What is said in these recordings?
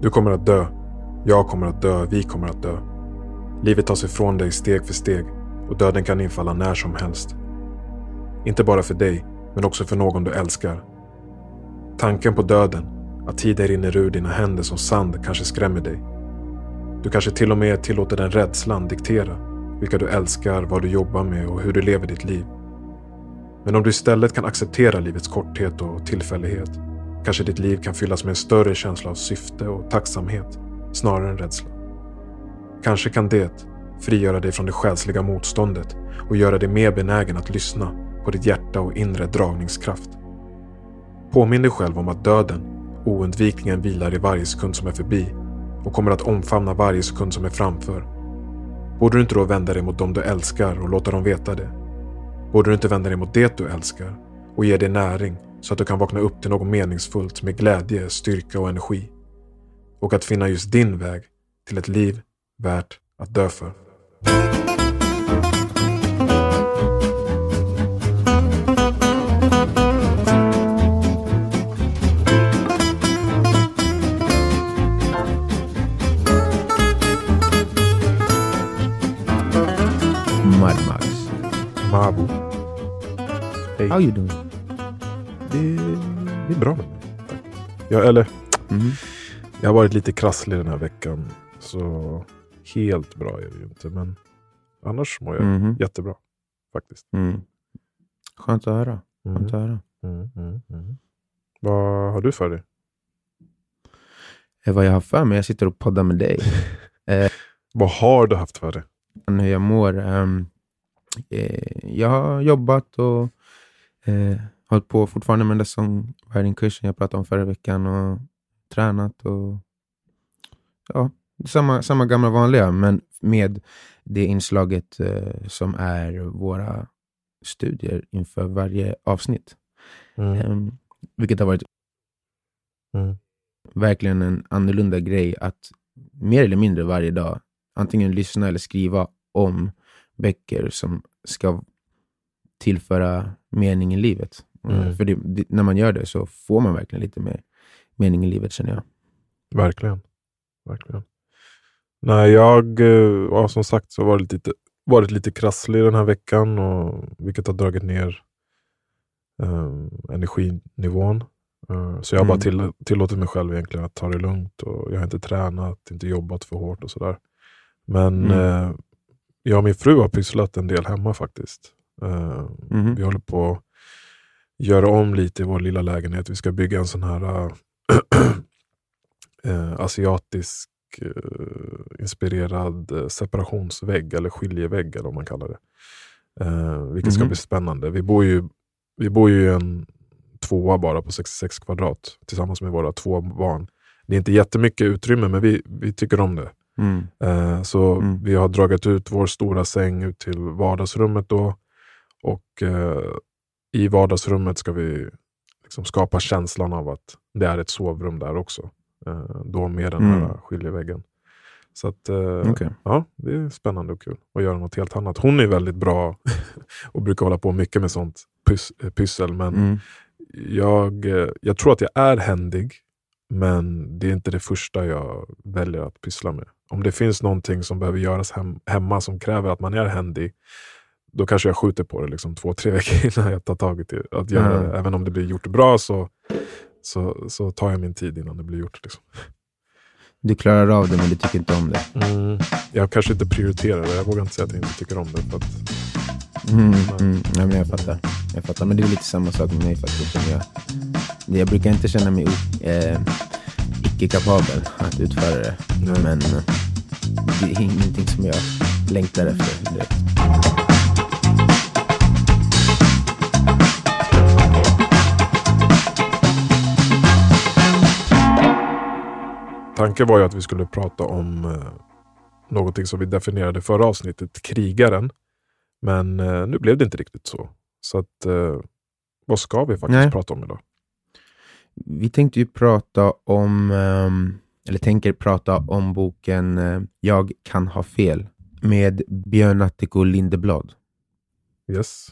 Du kommer att dö. Jag kommer att dö. Vi kommer att dö. Livet tas ifrån dig steg för steg och döden kan infalla när som helst. Inte bara för dig, men också för någon du älskar. Tanken på döden, att tiden rinner ur dina händer som sand, kanske skrämmer dig. Du kanske till och med tillåter den rädslan diktera vilka du älskar, vad du jobbar med och hur du lever ditt liv. Men om du istället kan acceptera livets korthet och tillfällighet kanske ditt liv kan fyllas med en större känsla av syfte och tacksamhet snarare än rädsla. Kanske kan det frigöra dig från det själsliga motståndet och göra dig mer benägen att lyssna på ditt hjärta och inre dragningskraft. Påminn dig själv om att döden oundvikligen vilar i varje sekund som är förbi och kommer att omfamna varje sekund som är framför. Borde du inte då vända dig mot dem du älskar och låta dem veta det? Borde du inte vända dig mot det du älskar och ge det näring så att du kan vakna upp till något meningsfullt med glädje, styrka och energi? Och att finna just din väg till ett liv värt att dö för. Mad Max. Mabu. Hej. How you doing? Det, det är bra tack. Jag, eller, Mhm. jag har varit lite krasslig den här veckan. Så helt bra är det ju inte. Men annars mår jag Mhm. jättebra. Faktiskt. Mm. Skönt att höra. Skönt Mm. att höra. Mm, mm, mm. Vad har du för dig? Eh, Vad jag har för mig, jag sitter och poddar med dig. Vad har du haft för dig? hur jag mår. Ehm, eh, jag har jobbat och eh, hållit på fortfarande med den där sångwriting-kursen jag pratade om förra veckan och tränat och ja, samma, samma gamla vanliga, men med det inslaget eh, som är våra studier inför varje avsnitt. Mm. Ehm, vilket har varit Mm. verkligen en annorlunda grej att mer eller mindre varje dag antingen lyssna eller skriva om böcker som ska tillföra mening i livet. Mm. Eh, För det, det, när man gör det så får man verkligen lite mer mening i livet känner jag. Verkligen. Verkligen. Nej, jag eh, har som sagt så varit lite, varit lite krasslig den här veckan. Och, vilket har dragit ner eh, energinivån. Eh, så jag har bara Mm. till, tillåtit mig själv egentligen att ta det lugnt. Och jag har inte tränat, inte jobbat för hårt och sådär. Men Mm. eh, jag och min fru har pysslat en del hemma faktiskt. Eh, Mhm. Vi håller på göra om lite i vår lilla lägenhet. Vi ska bygga en sån här äh, eh, asiatisk eh, inspirerad eh, separationsvägg eller skiljevägg eller vad man kallar det. Eh, vilket ska Mhm. bli spännande. Vi bor ju, vi bor ju en tvåa bara på 66 kvadrat tillsammans med våra två barn. Det är inte jättemycket utrymme men vi, vi tycker om det. Mm. Eh, Så Mm. vi har dragit ut vår stora säng ut till vardagsrummet då. Och i vardagsrummet ska vi liksom skapa känslan av att det är ett sovrum där också. Eh, då med den Mm. här skiljeväggen. Så att, eh, Okej. ja, det är spännande och kul att göra något helt annat. Hon är väldigt bra och brukar hålla på mycket med sånt pys eh, pyssel. Men Mm. jag, jag tror att jag är händig, men det är inte det första jag väljer att pyssla med. Om det finns någonting som behöver göras hem, hemma som kräver att man är händig, då kanske jag skjuter på det liksom två, tre veckor innan jag tar tag i det. Att göra, Mm. Även om det blir gjort bra så, så, så tar jag min tid innan det blir gjort. Liksom. Du klarar av det men du tycker inte om det. Mm. Jag kanske inte prioriterar det. Jag vågar inte säga att jag inte tycker om det. För att, Mm, mm. Nej, men jag, fattar. jag fattar. Men det är lite samma sak med mig faktiskt. Som jag, jag brukar inte känna mig eh, icke-kapabel att utföra det. Nej. Men eh, det är ingenting som jag längtar efter. direkt. Tanken var ju att vi skulle prata om eh, någonting som vi definierade förra avsnittet, krigaren. Men eh, nu blev det inte riktigt så. Så att, eh, vad ska vi faktiskt Nej. prata om idag? Vi tänkte ju prata om, ehm, eller tänker prata om boken eh, Jag kan ha fel med Björn Attiko Lindeblad. Yes.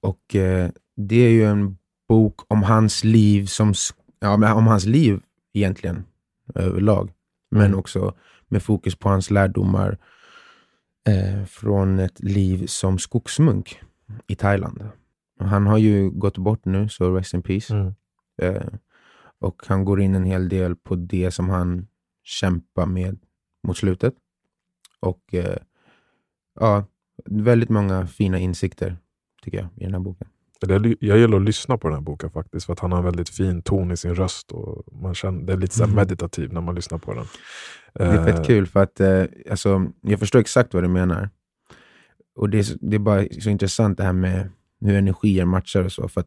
Och eh, det är ju en bok om hans liv, som, ja, om hans liv egentligen. Överlag. Men Mm. också med fokus på hans lärdomar eh, från ett liv som skogsmunk i Thailand. Han har ju gått bort nu, så rest in peace. Mm. Eh, och han går in en hel del på det som han kämpar med mot slutet. Och eh, ja, väldigt många fina insikter tycker jag i den här boken. Jag gillar att lyssna på den här boken faktiskt, för att han har en väldigt fin ton i sin röst. Och man känner, det är lite så Mhm. meditativ när man lyssnar på den. Det är fett Eh, kul för att eh, alltså, jag förstår exakt vad du menar. Och det är, det är bara så intressant det här med hur energier matchar och så. För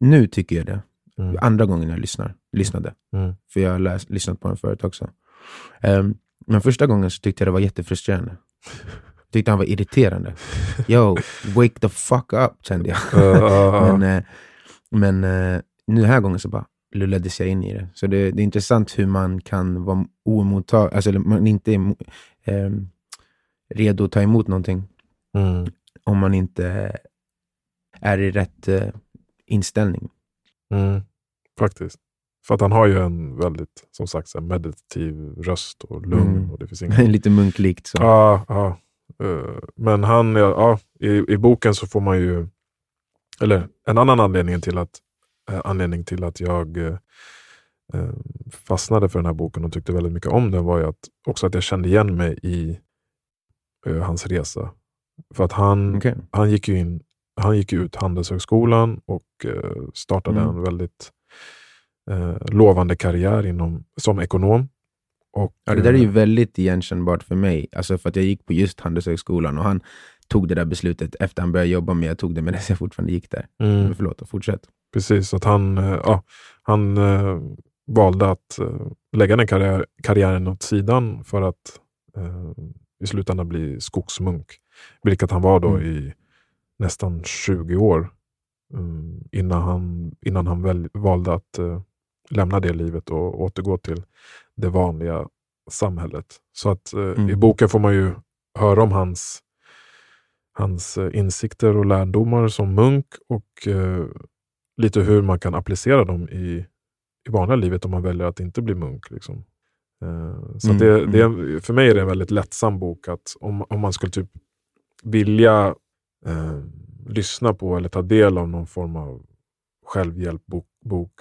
nu tycker jag det. Mm. Andra gången jag lyssnar, lyssnade. Mm. För jag har läst, lyssnat på den förut också. Ehm, men första gången så tyckte jag det var jättefrustrerande. Tyckte han var irriterande. Yo, wake the fuck up, kände jag. Men eh, men eh, nu den här gången så bara lullades jag in i det. Så det, det är intressant hur man kan vara oemottag, alltså man inte är ehm, redo att ta emot någonting mm. om man inte är i rätt eh, inställning. Mm. Faktiskt. För att han har ju en väldigt, som sagt, meditativ röst och lugn. Mm. Och det finns ingen... Lite munklikt. Så. Ja, ja. Eh, Men han, ja, i, i boken så får man ju, eller en annan anledning till att, eh, anledning till att jag eh, fastnade för den här boken och tyckte väldigt mycket om den var ju att, också att jag kände igen mig i hans resa. För att han, Okej. han gick ju in, han gick ut Handelshögskolan och startade Mm. en väldigt eh, lovande karriär inom, som ekonom. Och, Ja, det där är ju väldigt igenkännbart för mig. Alltså för att jag gick på just Handelshögskolan och han tog det där beslutet efter han började jobba, men jag tog det medan jag fortfarande gick där. mm. Men förlåt, fortsätt. Precis, att han, eh, ja, han eh, valde att eh, lägga den karriär, karriären åt sidan för att eh, i slutändan bli skogsmunk. Vilket han var då Mm. i nästan 20 år mm, innan han, innan han väl, valde att eh, lämna det livet och återgå till det vanliga samhället. Så att eh, Mm. i boken får man ju höra om hans, hans eh, insikter och lärdomar som munk och eh, lite hur man kan applicera dem i, i vanliga livet om man väljer att inte bli munk. Liksom. Eh, så Mm, det, det är, för mig är det en väldigt lättsam bok. att Om, om man skulle typ vilja eh, lyssna på eller ta del av någon form av självhjälpbok bok,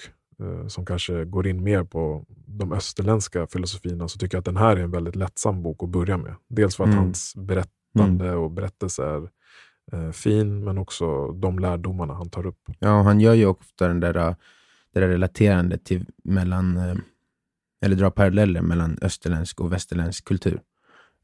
som kanske går in mer på de österländska filosofierna så tycker jag att den här är en väldigt lättsam bok att börja med. Dels för att Mm. hans berättande och berättelse är eh, fin, men också de lärdomarna han tar upp. Ja, han gör ju ofta den där, det där relaterande till mellan, eh, eller drar paralleller mellan österländsk och västerländsk kultur.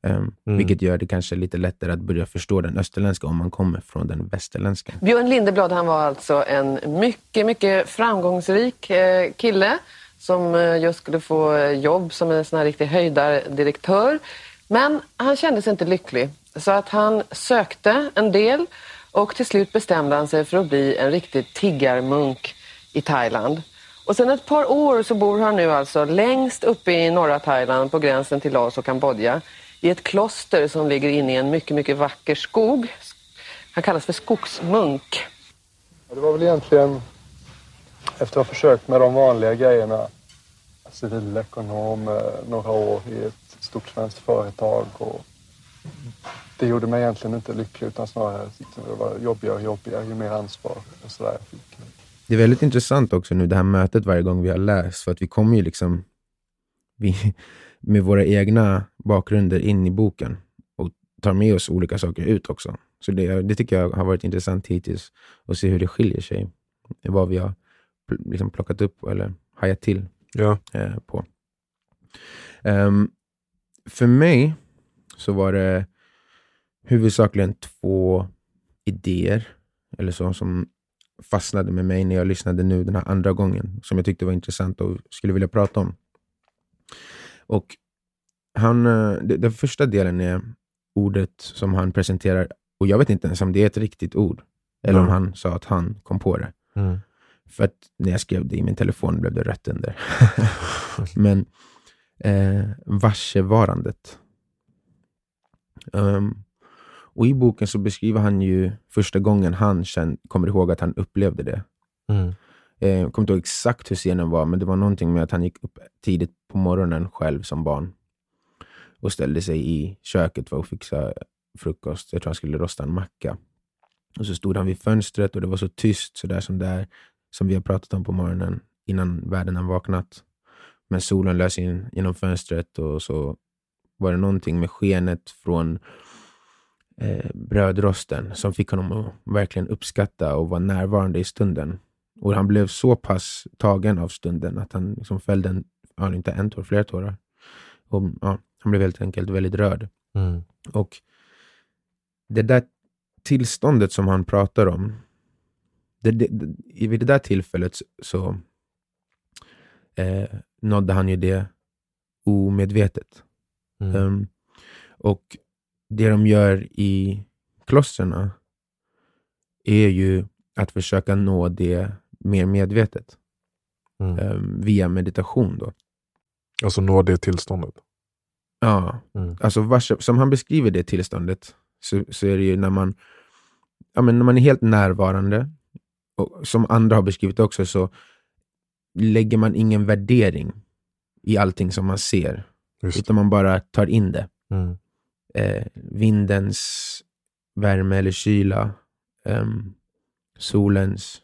Um, Mm. Vilket gör det kanske lite lättare att börja förstå den österländska om man kommer från den västerländska. Björn Lindeblad han var alltså en mycket, mycket framgångsrik eh, kille som eh, just skulle få jobb som en sån här riktig höjdardirektör. Men han kände sig inte lycklig så att han sökte en del och till slut bestämde han sig för att bli en riktig tiggarmunk i Thailand. Och sen ett par år så bor han nu alltså längst uppe i norra Thailand på gränsen till Laos och Kambodja i ett kloster som ligger inne i en mycket, mycket vacker skog. Han kallas för skogsmunk. Det var väl egentligen efter att ha försökt med de vanliga grejerna. Civilekonom, några år i ett stort svenskt företag. Och det gjorde mig egentligen inte lycklig utan snarare tyckte det var jobbigare och jobbigare ju mer ansvar och sådär jag fick. Det är väldigt intressant också nu det här mötet varje gång vi har läst, för att vi kommer ju liksom vi, med våra egna bakgrunder in i boken och tar med oss olika saker ut också. Så det, det tycker jag har varit intressant hittills att se hur det skiljer sig. Vad vi har liksom plockat upp eller hajat till Ja. eh, på. Ehm, för mig så var det huvudsakligen två idéer eller så som fastnade med mig när jag lyssnade nu den här andra gången, som jag tyckte var intressant och skulle vilja prata om. Och han, eh, Den första delen är ordet som han presenterar, och jag vet inte ens om det är ett riktigt ord, eller om Nej. han sa att han kom på det. Mm. För att när jag skrev det i min telefon blev det rött under. Men eh, varsevarandet. Um, och i boken så beskriver han ju första gången han känn, kommer ihåg att han upplevde det. Mm. Eh, jag kommer inte ihåg exakt hur scenen var, men det var någonting med att han gick upp tidigt på morgonen själv som barn och ställde sig i köket för att fixa frukost. Jag tror han skulle rosta en macka. Och så stod han vid fönstret och det var så tyst, så där som där som vi har pratat om på morgonen innan världen har vaknat. Men solen lös in genom fönstret och så var det någonting med skenet från eh, brödrosten som fick honom att verkligen uppskatta och vara närvarande i stunden. Och han blev så pass tagen av stunden att han liksom fällde en, ja, inte en tår, flera tårar. Och, ja, han blev helt enkelt väldigt rörd. Mm. Och det där tillståndet som han pratar om, det, det, det, vid det där tillfället så eh, nådde han ju det omedvetet. Mm. Um, och det de gör i klostren är ju att försöka nå det mer medvetet Mm. um, via meditation. Då. Alltså nå det tillståndet. Ja, Mm. alltså vars, som han beskriver det tillståndet så, så är det ju när man, ja, men när man är helt närvarande, och som andra har beskrivit också, så lägger man ingen värdering i allting som man ser, Just. utan man bara tar in det. Mm. Eh, vindens värme eller kyla, ehm, solens.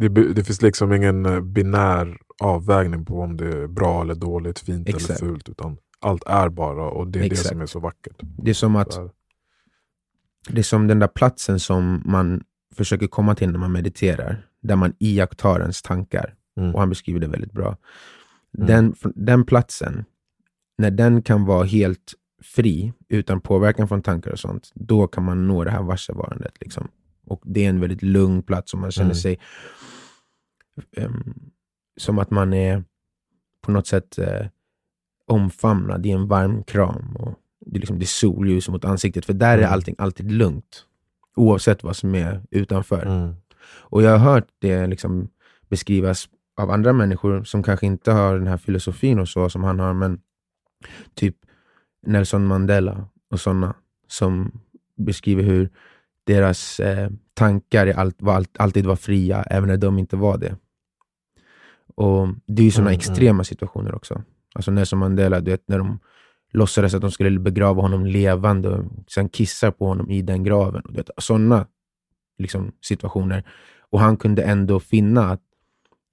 Det, det finns liksom ingen eh, binär avvägning på om det är bra eller dåligt, fint Exakt. eller fult. Utan allt är bara och det är Exakt. det som är så vackert. Det är som att. Det är som den där platsen som man försöker komma till när man mediterar, där man iakttar ens tankar. Mm. Och han beskriver det väldigt bra. Mm. Den, den platsen, när den kan vara helt fri, utan påverkan från tankar och sånt, då kan man nå det här varsevarandet. Liksom. Och det är en väldigt lugn plats och man känner Mm. sig ehm, som att man är på något sätt eh, omfamnad i en varm kram. Och det, är liksom, det är solljus mot ansiktet, för där är Mm. allting alltid lugnt. Oavsett vad som är utanför. Mm. Och jag har hört det liksom beskrivas av andra människor som kanske inte har den här filosofin och så som han har, men typ Nelson Mandela och sådana som beskriver hur deras eh, tankar är allt, var allt, alltid var fria, även när de inte var det. Och Det är ju sådana Mm, extrema situationer också. Alltså Nelson Mandela, du vet, när de låtsades att de skulle begrava honom levande och sen kissar på honom i den graven. Och du vet, Sådana liksom, situationer. Och han kunde ändå finna att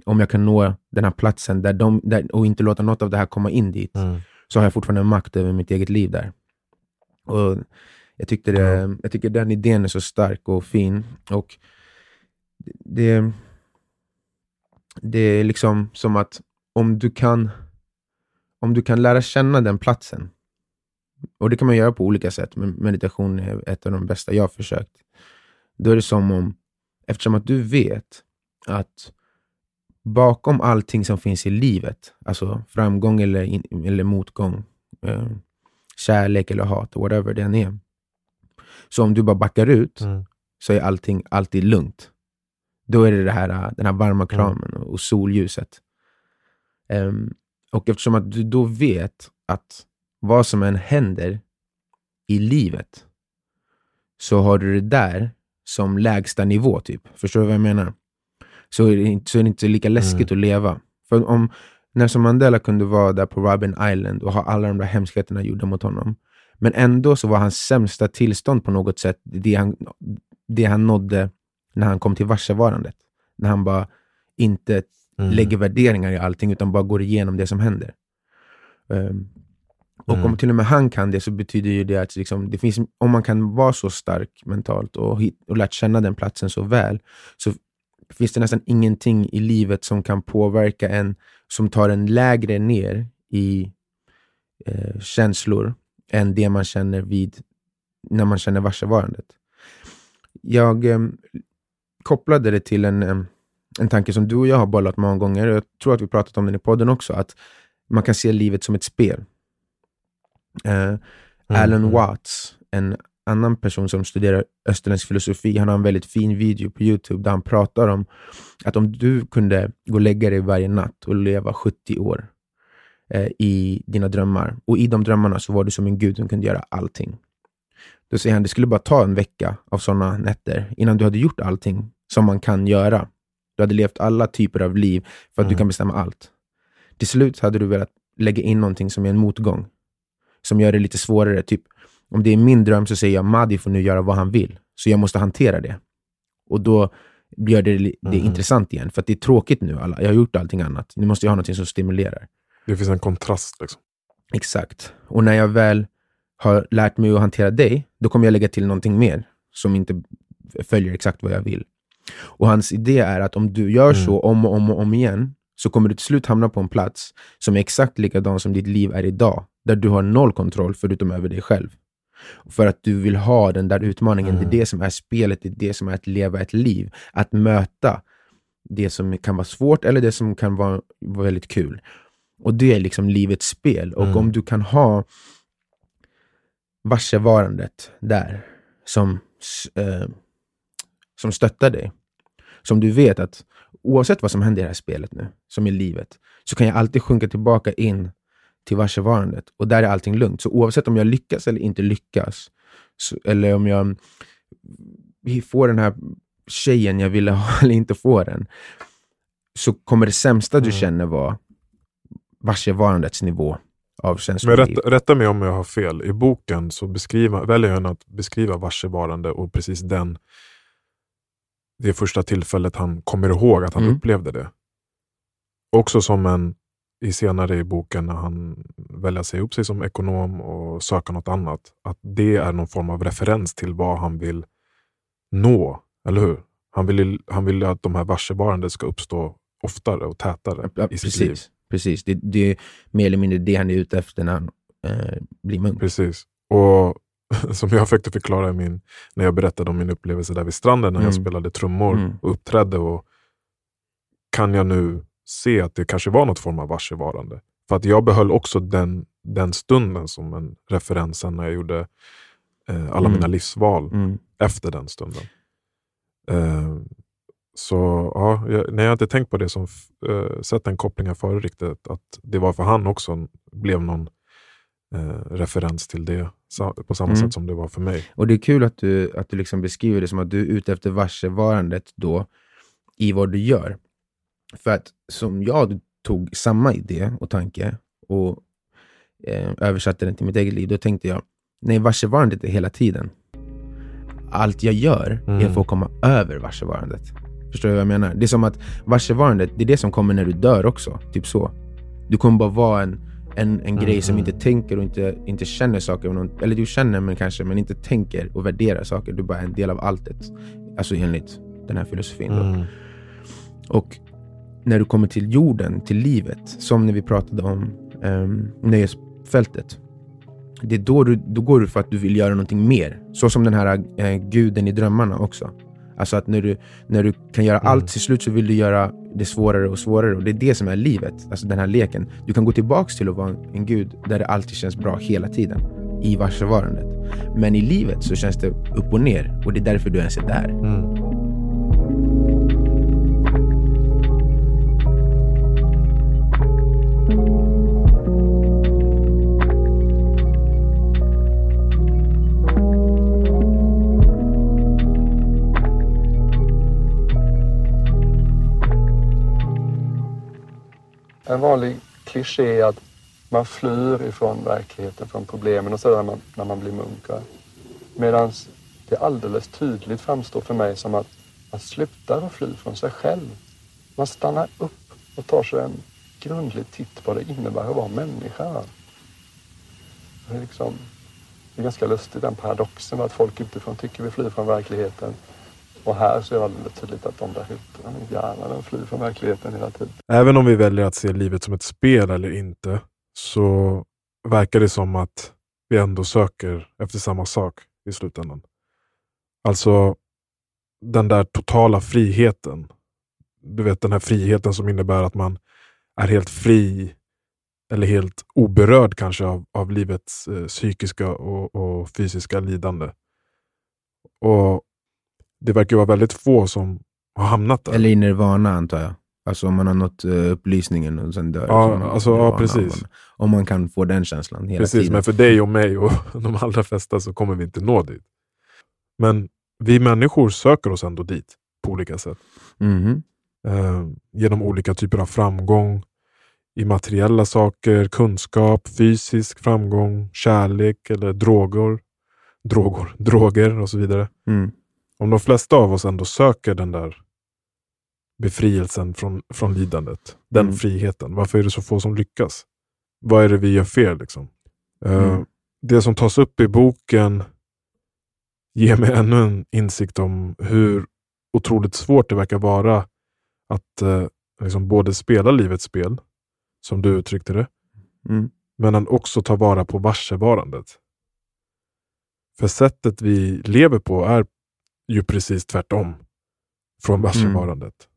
om jag kan nå den här platsen där de, där, och inte låta något av det här komma in dit, Mm. så har jag fortfarande makt över mitt eget liv där. Och jag, tyckte det, Ja. jag tycker den idén är så stark och fin. Och det, det är liksom som att om du kan om du kan lära känna den platsen, och det kan man göra på olika sätt, men meditation är ett av de bästa jag har försökt. Då är det som om, eftersom att du vet att bakom allting som finns i livet, alltså framgång eller, in, eller motgång, eh, kärlek eller hat, whatever det än är. Så om du bara backar ut Mm. så är allting alltid lugnt. Då är det, det här, den här varma kramen och, och solljuset. Ehm, och eftersom att du då vet att vad som än händer i livet så har du det där som lägsta nivå. typ. Förstår du vad jag menar? Så är det inte, så är inte lika läskigt att leva. För om Nelson Mandela kunde vara där på Robben Island och ha alla de där hemskheterna gjorda mot honom, men ändå så var hans sämsta tillstånd på något sätt det han, det han nådde när han kom till varsevarandet. När han bara inte Mm. lägger värderingar i allting, utan bara går igenom det som händer. Ehm, och Mm. om till och med han kan det, så betyder ju det att liksom, det finns, om man kan vara så stark mentalt och, och lärt känna den platsen så väl, så finns det nästan ingenting i livet som kan påverka en, som tar en lägre ner i eh, känslor än det man känner vid när man känner varsevarandet. Jag eh, kopplade det till en, eh, en tanke som du och jag har bollat många gånger. Jag tror att vi pratat om den i podden också, att man kan se livet som ett spel. Eh, Alan mm. Watts, en annan person som studerar österländsk filosofi, han har en väldigt fin video på Youtube där han pratar om att om du kunde gå och lägga dig varje natt och leva 70 år eh, i dina drömmar, och i de drömmarna så var du som en gud som kunde göra allting. Då säger han, det skulle bara ta en vecka av sådana nätter innan du hade gjort allting som man kan göra Du hade levt alla typer av liv för att du Mm. kan bestämma allt. Till slut hade du velat lägga in någonting som är en motgång. Som gör det lite svårare. Typ, om det är min dröm så säger jag Madi får nu göra vad han vill. Så jag måste hantera det. Och då gör det det Mhm. intressant igen. För att det är tråkigt nu. Alla. Jag har gjort allting annat. Nu måste jag ha någonting som stimulerar. Det finns en kontrast. Liksom. Exakt. Och när jag väl har lärt mig att hantera dig, då kommer jag lägga till någonting mer som inte följer exakt vad jag vill. Och hans idé är att om du gör Mm. så om och om och om igen, så kommer du till slut hamna på en plats som är exakt likadan som ditt liv är idag, där du har noll kontroll förutom över dig själv. För att du vill ha den där utmaningen, Mm. det är det som är spelet, det är det som är att leva ett liv. Att möta det som kan vara svårt eller det som kan vara, vara väldigt kul. Och det är liksom livets spel. Och Mm. om du kan ha varsevarandet där som, eh, som stöttar dig. Som du vet att oavsett vad som händer i det här spelet nu, som i livet, så kan jag alltid sjunka tillbaka in till varsevarandet. Och där är allting lugnt. Så oavsett om jag lyckas eller inte lyckas, så, eller om jag får den här tjejen jag ville ha eller inte får den, så kommer det sämsta du Mm. känner vara varsevarandets nivå av Men känsloliv. rätta, rätta mig om jag har fel. I boken så beskriva, väljer han att beskriva varsevarande och precis den det första tillfället han kommer ihåg att han Mm. upplevde det. Också som en, i senare i boken när han väljer att säga upp sig som ekonom och söka något annat. Att det är någon form av referens till vad han vill nå, eller hur? Han vill, han vill att de här varsevarande ska uppstå oftare och tätare Ja, i sitt liv. Precis. Det, det är mer eller mindre det han är ute efter när han eh, blir munk. Precis. Och som jag försökte förklara min, när jag berättade om min upplevelse där vid stranden när jag Mm. spelade trummor Mm. och uppträdde. Och kan jag nu se att det kanske var något form av varsevarande. För att jag behöll också den, den stunden som en referens när jag gjorde eh, alla Mm. mina livsval Mm. efter den stunden. Eh, så ja, jag, nej, jag har inte tänkt på det som eh, sett den kopplingen före riktigt. Att det var för han också blev någon eh, referens till det på samma Mm. sätt som det var för mig. Och det är kul att du, att du liksom beskriver det som att du är ute efter varsevarandet då i vad du gör. För att som jag tog samma idé och tanke och eh, översatte den till mitt eget liv, då tänkte jag, nej varsevarandet är hela tiden. Allt jag gör är Mm. för att komma över varsevarandet. Förstår du vad jag menar? Det är som att varsevarandet, det är det som kommer när du dör också. Typ så. Du kommer bara vara en, en, en grej som Mhm. inte tänker och inte, inte känner saker. någon- Eller du känner men kanske, men inte tänker och värderar saker. Du är bara en del av alltet. Alltså enligt den här filosofin. Mm. Och när du kommer till jorden, till livet, som när vi pratade om um, nöjesfältet. Det är då, du, då går du för att du vill göra någonting mer. Så som den här eh, guden i drömmarna också. Alltså att när du, när du kan göra Mm. allt, till slut så vill du göra det svårare och svårare. Och det är det som är livet, alltså den här leken. Du kan gå tillbaks till att vara en gud där det alltid känns bra hela tiden. I varsevarandet. Men i livet så känns det upp och ner. Och det är därför du ens är där. Mm. En vanlig kliché är att man flyr ifrån verkligheten, från problemen och sådär när man, när man blir munkar. Medan det alldeles tydligt framstår för mig som att man slutar att fly från sig själv. Man stannar upp och tar sig en grundlig titt på vad det innebär att vara människa. Det är, liksom, det är ganska lustigt den paradoxen att folk utifrån tycker vi flyr från verkligheten. Och här så är det alldeles tydligt att de där hyttorna, de gärna flyr från verkligheten hela tiden. Även om vi väljer att se livet som ett spel eller inte, så verkar det som att vi ändå söker efter samma sak i slutändan. Alltså den där totala friheten. Du vet den här friheten som innebär att man är helt fri eller helt oberörd kanske av, av livets eh, psykiska och, och fysiska lidande. Och det verkar vara väldigt få som har hamnat där. Eller i nirvana antar jag. Alltså om man har nått uh, upplysningen och sen dör. Ja, man alltså, ja, precis. Om man, om man kan få den känslan hela Precis, tiden. men för dig och mig och de allra flesta så kommer vi inte nå dit. Men vi människor söker oss ändå dit på olika sätt. Mhm. eh, genom olika typer av framgång i materiella saker, kunskap, fysisk framgång, kärlek eller droger, droger, droger och så vidare. Mm. Om de flesta av oss ändå söker den där befrielsen från, från lidandet, den Mm. friheten, varför är det så få som lyckas? Vad är det vi gör fel? Liksom? Eh, Mm. Det som tas upp i boken ger mig ännu en insikt om hur otroligt svårt det verkar vara att eh, liksom både spela livets spel, som du uttryckte det, Mm. men att också ta vara på varsevarandet. För sättet vi lever på är ju precis tvärtom från varsevarandet.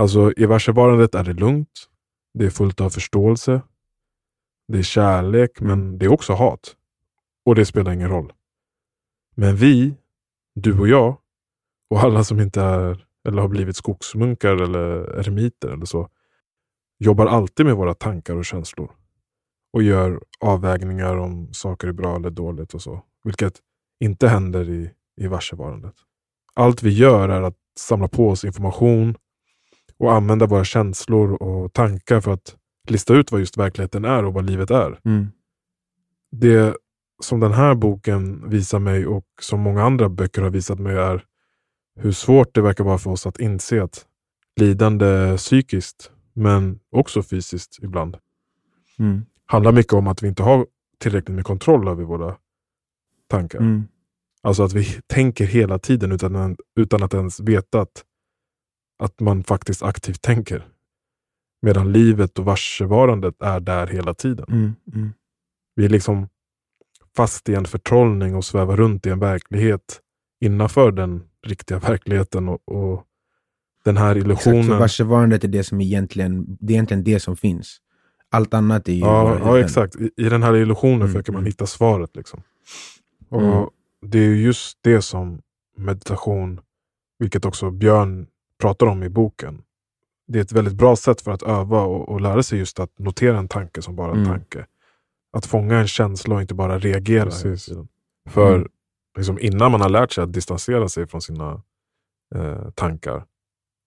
Alltså i varsevarandet är det lugnt, det är fullt av förståelse, det är kärlek, men det är också hat. Och det spelar ingen roll. Men vi, du och jag, och alla som inte är eller har blivit skogsmunkar eller eremiter eller så, jobbar alltid med våra tankar och känslor. Och gör avvägningar om saker är bra eller dåligt och så. Vilket inte händer i, i varsevarandet. Allt vi gör är att samla på oss information och använda våra känslor och tankar för att lista ut vad just verkligheten är och vad livet är. Mm. Det som den här boken visar mig och som många andra böcker har visat mig är hur svårt det verkar vara för oss att inse att lidande psykiskt, men också fysiskt ibland, Mm. handlar mycket om att vi inte har tillräckligt med kontroll över våra tankar. Mm. Alltså att vi tänker hela tiden utan, utan att ens veta att, att man faktiskt aktivt tänker. Medan livet och varsevarandet är där hela tiden. Mm. Mm. Vi är liksom fast i en förtrollning och svävar runt i en verklighet innanför den riktiga verkligheten. Och, och den här Exakt, illusionen. så varsevarandet är det som egentligen, det är egentligen det som finns. Allt annat är ju... Ja, ja exakt. I, I den här illusionen Mm, försöker man mm. hitta svaret. Liksom. Och Mm. Det är ju just det som meditation, vilket också Björn pratar om i boken. Det är ett väldigt bra sätt för att öva och, och lära sig just att notera en tanke som bara en Mm. tanke. Att fånga en känsla och inte bara reagera. Precis. För Mm. liksom, innan man har lärt sig att distansera sig från sina eh, tankar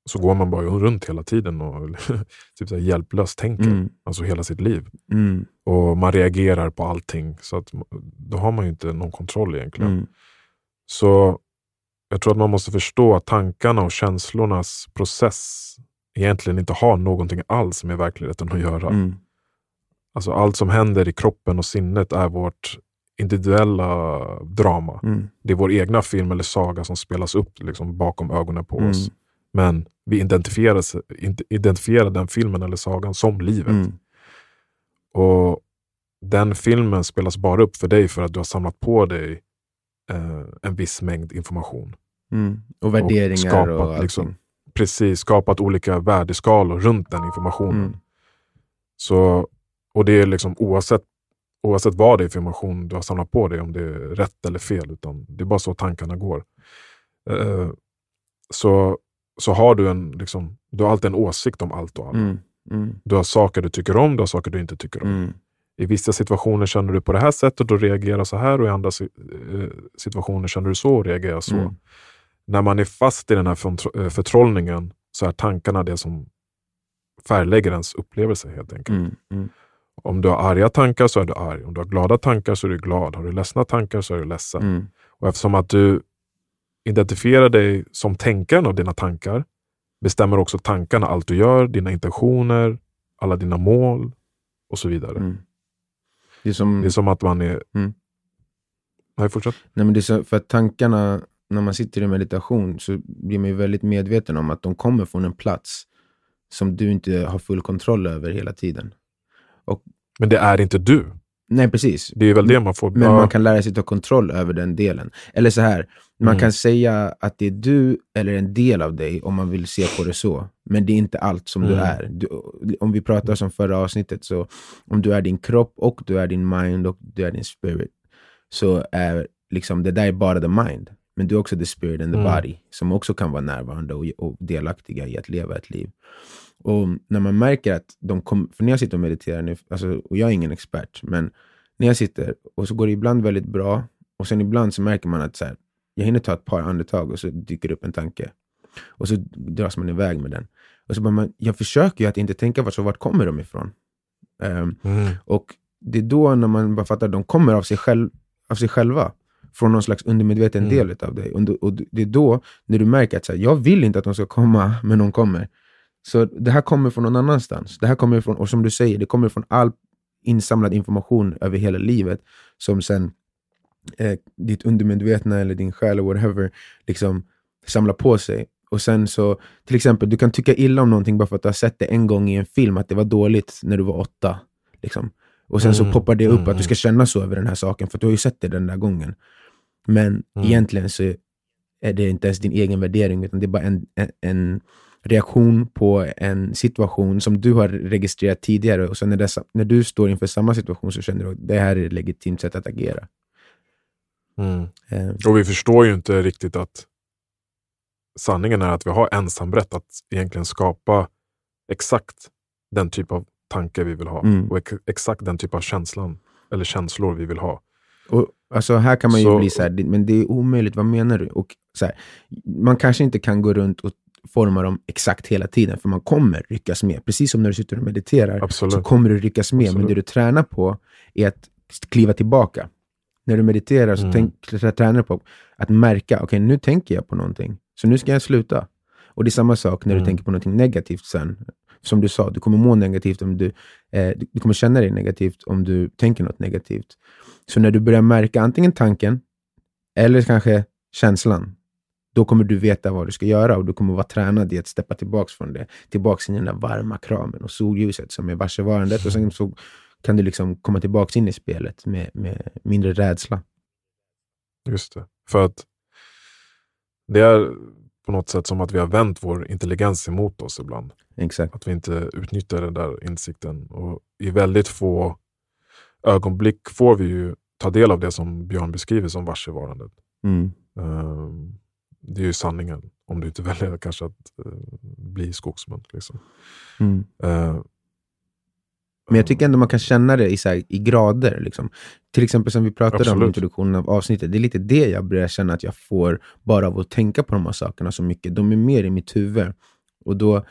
så går man bara runt hela tiden och typ så här hjälplöst tänker. Mm. Alltså hela sitt liv. Mm. Och man reagerar på allting. Så att, då har man ju inte någon kontroll egentligen. Mm. Så jag tror att man måste förstå att tankarna och känslornas process egentligen inte har någonting alls med verkligheten att göra. Mm. Alltså allt som händer i kroppen och sinnet är vårt individuella drama. Mm. Det är vår egna film eller saga som spelas upp liksom, bakom ögonen på Mm. oss. Men vi identifierar, identifierar den filmen eller sagan som livet. Mm. Och den filmen spelas bara upp för dig för att du har samlat på dig eh, en viss mängd information. Mm. Och värderingar och, skapat, allting. liksom. Precis, skapat olika värdeskalor runt den informationen. Mm. Så, och det är liksom oavsett, oavsett vad det är för information du har samlat på dig, om det är rätt eller fel. Utan det är bara så tankarna går. Eh, så, så har du en, liksom, du har alltid en åsikt om allt och alla. Mm. Mm. Du har saker du tycker om, du har saker du inte tycker om. Mm. I vissa situationer känner du på det här sättet och reagerar så här och i andra eh, situationer känner du så och reagerar så. Mm. När man är fast i den här eh, förtrollningen så är tankarna det som färglägger ens upplevelse helt enkelt. Mm. Om du har arga tankar så är du arg. Om du har glada tankar så är du glad. Har du ledsna tankar så är du ledsen. Mm. Och eftersom att du identifierar dig som tänkaren av dina tankar bestämmer också tankarna allt du gör, dina intentioner, alla dina mål och så vidare. Mm. Det är som... Det är som att man är... Mm. Nej, fortsätt. Nej, men det är så, för att tankarna, när man sitter i meditation så blir man ju väldigt medveten om att de kommer från en plats som du inte har full kontroll över hela tiden. Men det är inte du. Nej, precis. Det är väl det man får... Men ja, man kan lära sig ta kontroll över den delen. Eller så här, man Mm. kan säga att det är du eller en del av dig om man vill se på det så. Men det är inte allt som du Mm. är. Du, om vi pratar som förra avsnittet, så om du är din kropp och du är din mind och du är din spirit, så är liksom det där är bara the mind. Men du är också the spirit and the Mm. body, som också kan vara närvarande och, och delaktiga i att leva ett liv. Och när man märker att de kommer, för när jag sitter och mediterar nu, alltså, och jag är ingen expert, men när jag sitter och så går det ibland väldigt bra och sen ibland så märker man att så här, jag hinner ta ett par andetag och så dyker det upp en tanke. Och så dras man iväg med den. Och så bara man, jag försöker ju att inte tänka vart, så vart kommer de ifrån? Um, Mm. och det är då när man bara fattar att de kommer av sig, själv, av sig själva. Från någon slags undermedveten Mm. del av dig. Och, och det är då när du märker att så här, jag vill inte att de ska komma, men de kommer. Så det här kommer från någon annanstans. Det här kommer från, och som du säger, det kommer från all insamlad information över hela livet som sen eh, ditt undermedvetna eller din själ eller whatever liksom samlar på sig. Och sen så, till exempel, du kan tycka illa om någonting bara för att du har sett det en gång i en film, att det var dåligt när du var åtta. Liksom. Och sen så Mm, poppar det upp mm, att du ska känna så över den här saken, för att du har ju sett det den där gången. Men Mm. egentligen så är det inte ens din egen värdering, utan det är bara en, en, en reaktion på en situation som du har registrerat tidigare. Och sen när, dessa, när du står inför samma situation så känner du att det här är ett legitimt sätt att agera. Mm. Eh, Och vi förstår ju inte riktigt att sanningen är att vi har ensamrätt att egentligen skapa exakt den typ av tanke vi vill ha. Mm. Och ex exakt den typ av känslan eller känslor vi vill ha. Och, alltså här kan man ju Så- bli så här, "Det- men det är omöjligt, vad menar du? Och så här, man kanske inte kan gå runt och forma dem exakt hela tiden, för man kommer ryckas med. Precis som när du sitter och mediterar, Absolut. så kommer du ryckas med. Men Absolut. det du tränar på är att kliva tillbaka. När du mediterar så Mm. tänk, tränar du på att märka, okej nu tänker jag på någonting, så nu ska jag sluta. Och det är samma sak när du Mm. tänker på någonting negativt sen. Som du sa, du kommer må negativt om du, eh, du- kommer känna dig negativt om du tänker något negativt. Så när du börjar märka antingen tanken eller kanske känslan, då kommer du veta vad du ska göra och du kommer vara tränad i att steppa tillbaka från det. tillbaka in i den där varma kramen och solljuset som är varsevarandet och sen så kan du liksom komma tillbaka in i spelet med, med mindre rädsla. Just det. För att det är på något sätt som att vi har vänt vår intelligens emot oss ibland. Exakt. Att vi inte utnyttjar den där insikten. Och I väldigt få ögonblick får vi ju ta del av det som Björn beskriver som varsevarandet. Mm. Ehm, det är ju sanningen. Om du inte väljer kanske att eh, bli skogsmunk. Liksom. Mm. Men jag tycker ändå man kan känna det i, så här, i grader. Liksom. Till exempel som vi pratade om i Absolut. introduktionen av avsnittet. Det är lite det jag börjar känna att jag får bara av att tänka på de här sakerna så mycket. De är mer i mitt huvud. Och då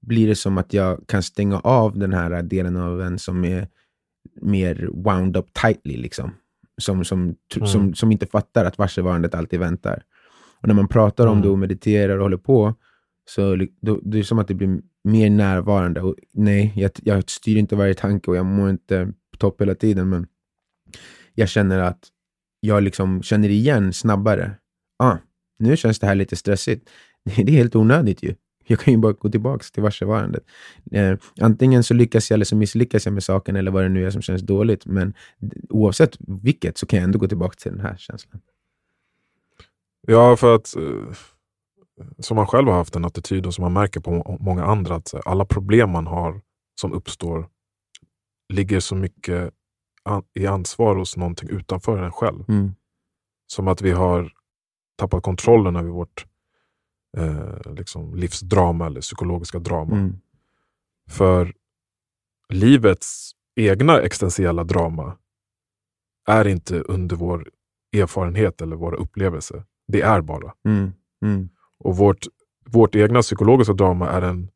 blir det som att jag kan stänga av den här delen av en som är mer wound up tightly. Liksom. Som, som, Mm. som, som inte fattar att varsevarandet alltid väntar. Och när man pratar om Mm. det och mediterar och håller på, så då, det är som att det blir mer närvarande. Och nej, jag, jag styr inte varje tanke och jag mår inte på topp hela tiden, men jag känner att jag liksom känner igen snabbare. Ah, nu känns det här lite stressigt. Det är helt onödigt ju. Jag kan ju bara gå tillbaka till varsevarandet. Eh, antingen så lyckas jag eller så misslyckas jag med saken eller vad det nu är som känns dåligt. Men oavsett vilket så kan jag ändå gå tillbaka till den här känslan. Ja, för att eh, som man själv har haft en attityd och som man märker på må- många andra, att alla problem man har som uppstår ligger så mycket an- i ansvar hos någonting utanför en själv. Mm. Som att vi har tappat kontrollen över vårt eh, liksom livsdrama eller psykologiska drama. Mm. För livets egna existentiella drama är inte under vår erfarenhet eller våra upplevelser. Det är bara. Mm. Och vårt, vårt egna psykologiska drama är en,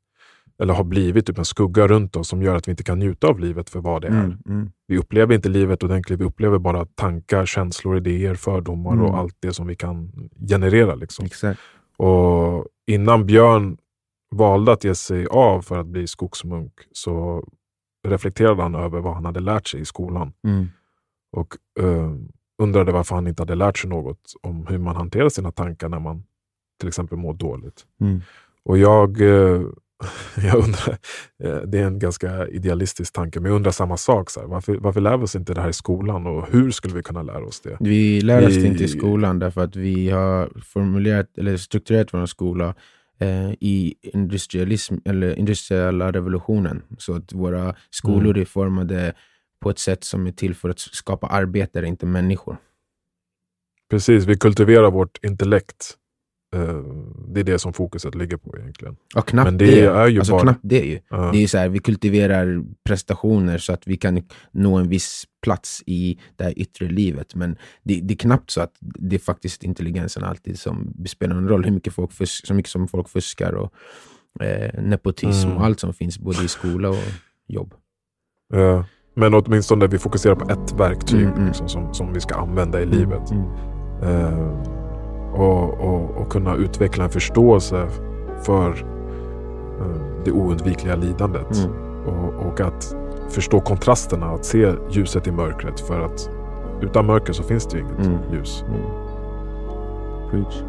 eller har blivit typ en skugga runt oss som gör att vi inte kan njuta av livet för vad det är. Mm. Mm. Vi upplever inte livet ordentligt, vi upplever bara tankar, känslor, idéer, fördomar Mm. och allt det som vi kan generera. Liksom. Exakt. Och innan Björn valde att ge sig av för att bli skogsmunk så reflekterade han över vad han hade lärt sig i skolan. Mm. Och eh, undrade varför han inte hade lärt sig något om hur man hanterar sina tankar när man till exempel mår dåligt. Mm. Och jag, eh, jag undrar, eh, det är en ganska idealistisk tanke, men jag undrar samma sak. Så här, varför, varför lär vi oss inte det här i skolan och hur skulle vi kunna lära oss det? Vi lär oss det inte i skolan därför att vi har formulerat eller strukturerat vår skola eh, i industrialism, eller industriella revolutionen. Så att våra skolor Mm. är formade på ett sätt som är till för att skapa arbetare, inte människor. Precis, vi kultiverar vårt intellekt det är det som fokuset ligger på egentligen. Och knappt Men det det, är ju alltså bara- knappt det ju. Ja. Det är så här, vi kultiverar prestationer så att vi kan nå en viss plats i det här yttre livet. Men det, det är knappt så att det är faktiskt intelligensen alltid som spelar en roll. Hur mycket, folk fusk, så mycket som folk fuskar och eh, nepotism Mm. och allt som finns både i skola och jobb. Eh, men åtminstone vi fokuserar på ett verktyg Mm, mm. Liksom, som, som vi ska använda i livet. Mm. Eh, och, och, och kunna utveckla en förståelse för eh, det oundvikliga lidandet. Mm. Och, och att förstå kontrasterna, att se ljuset i mörkret. För att utan mörker så finns det ju inget Mm. ljus. Mm. Preach.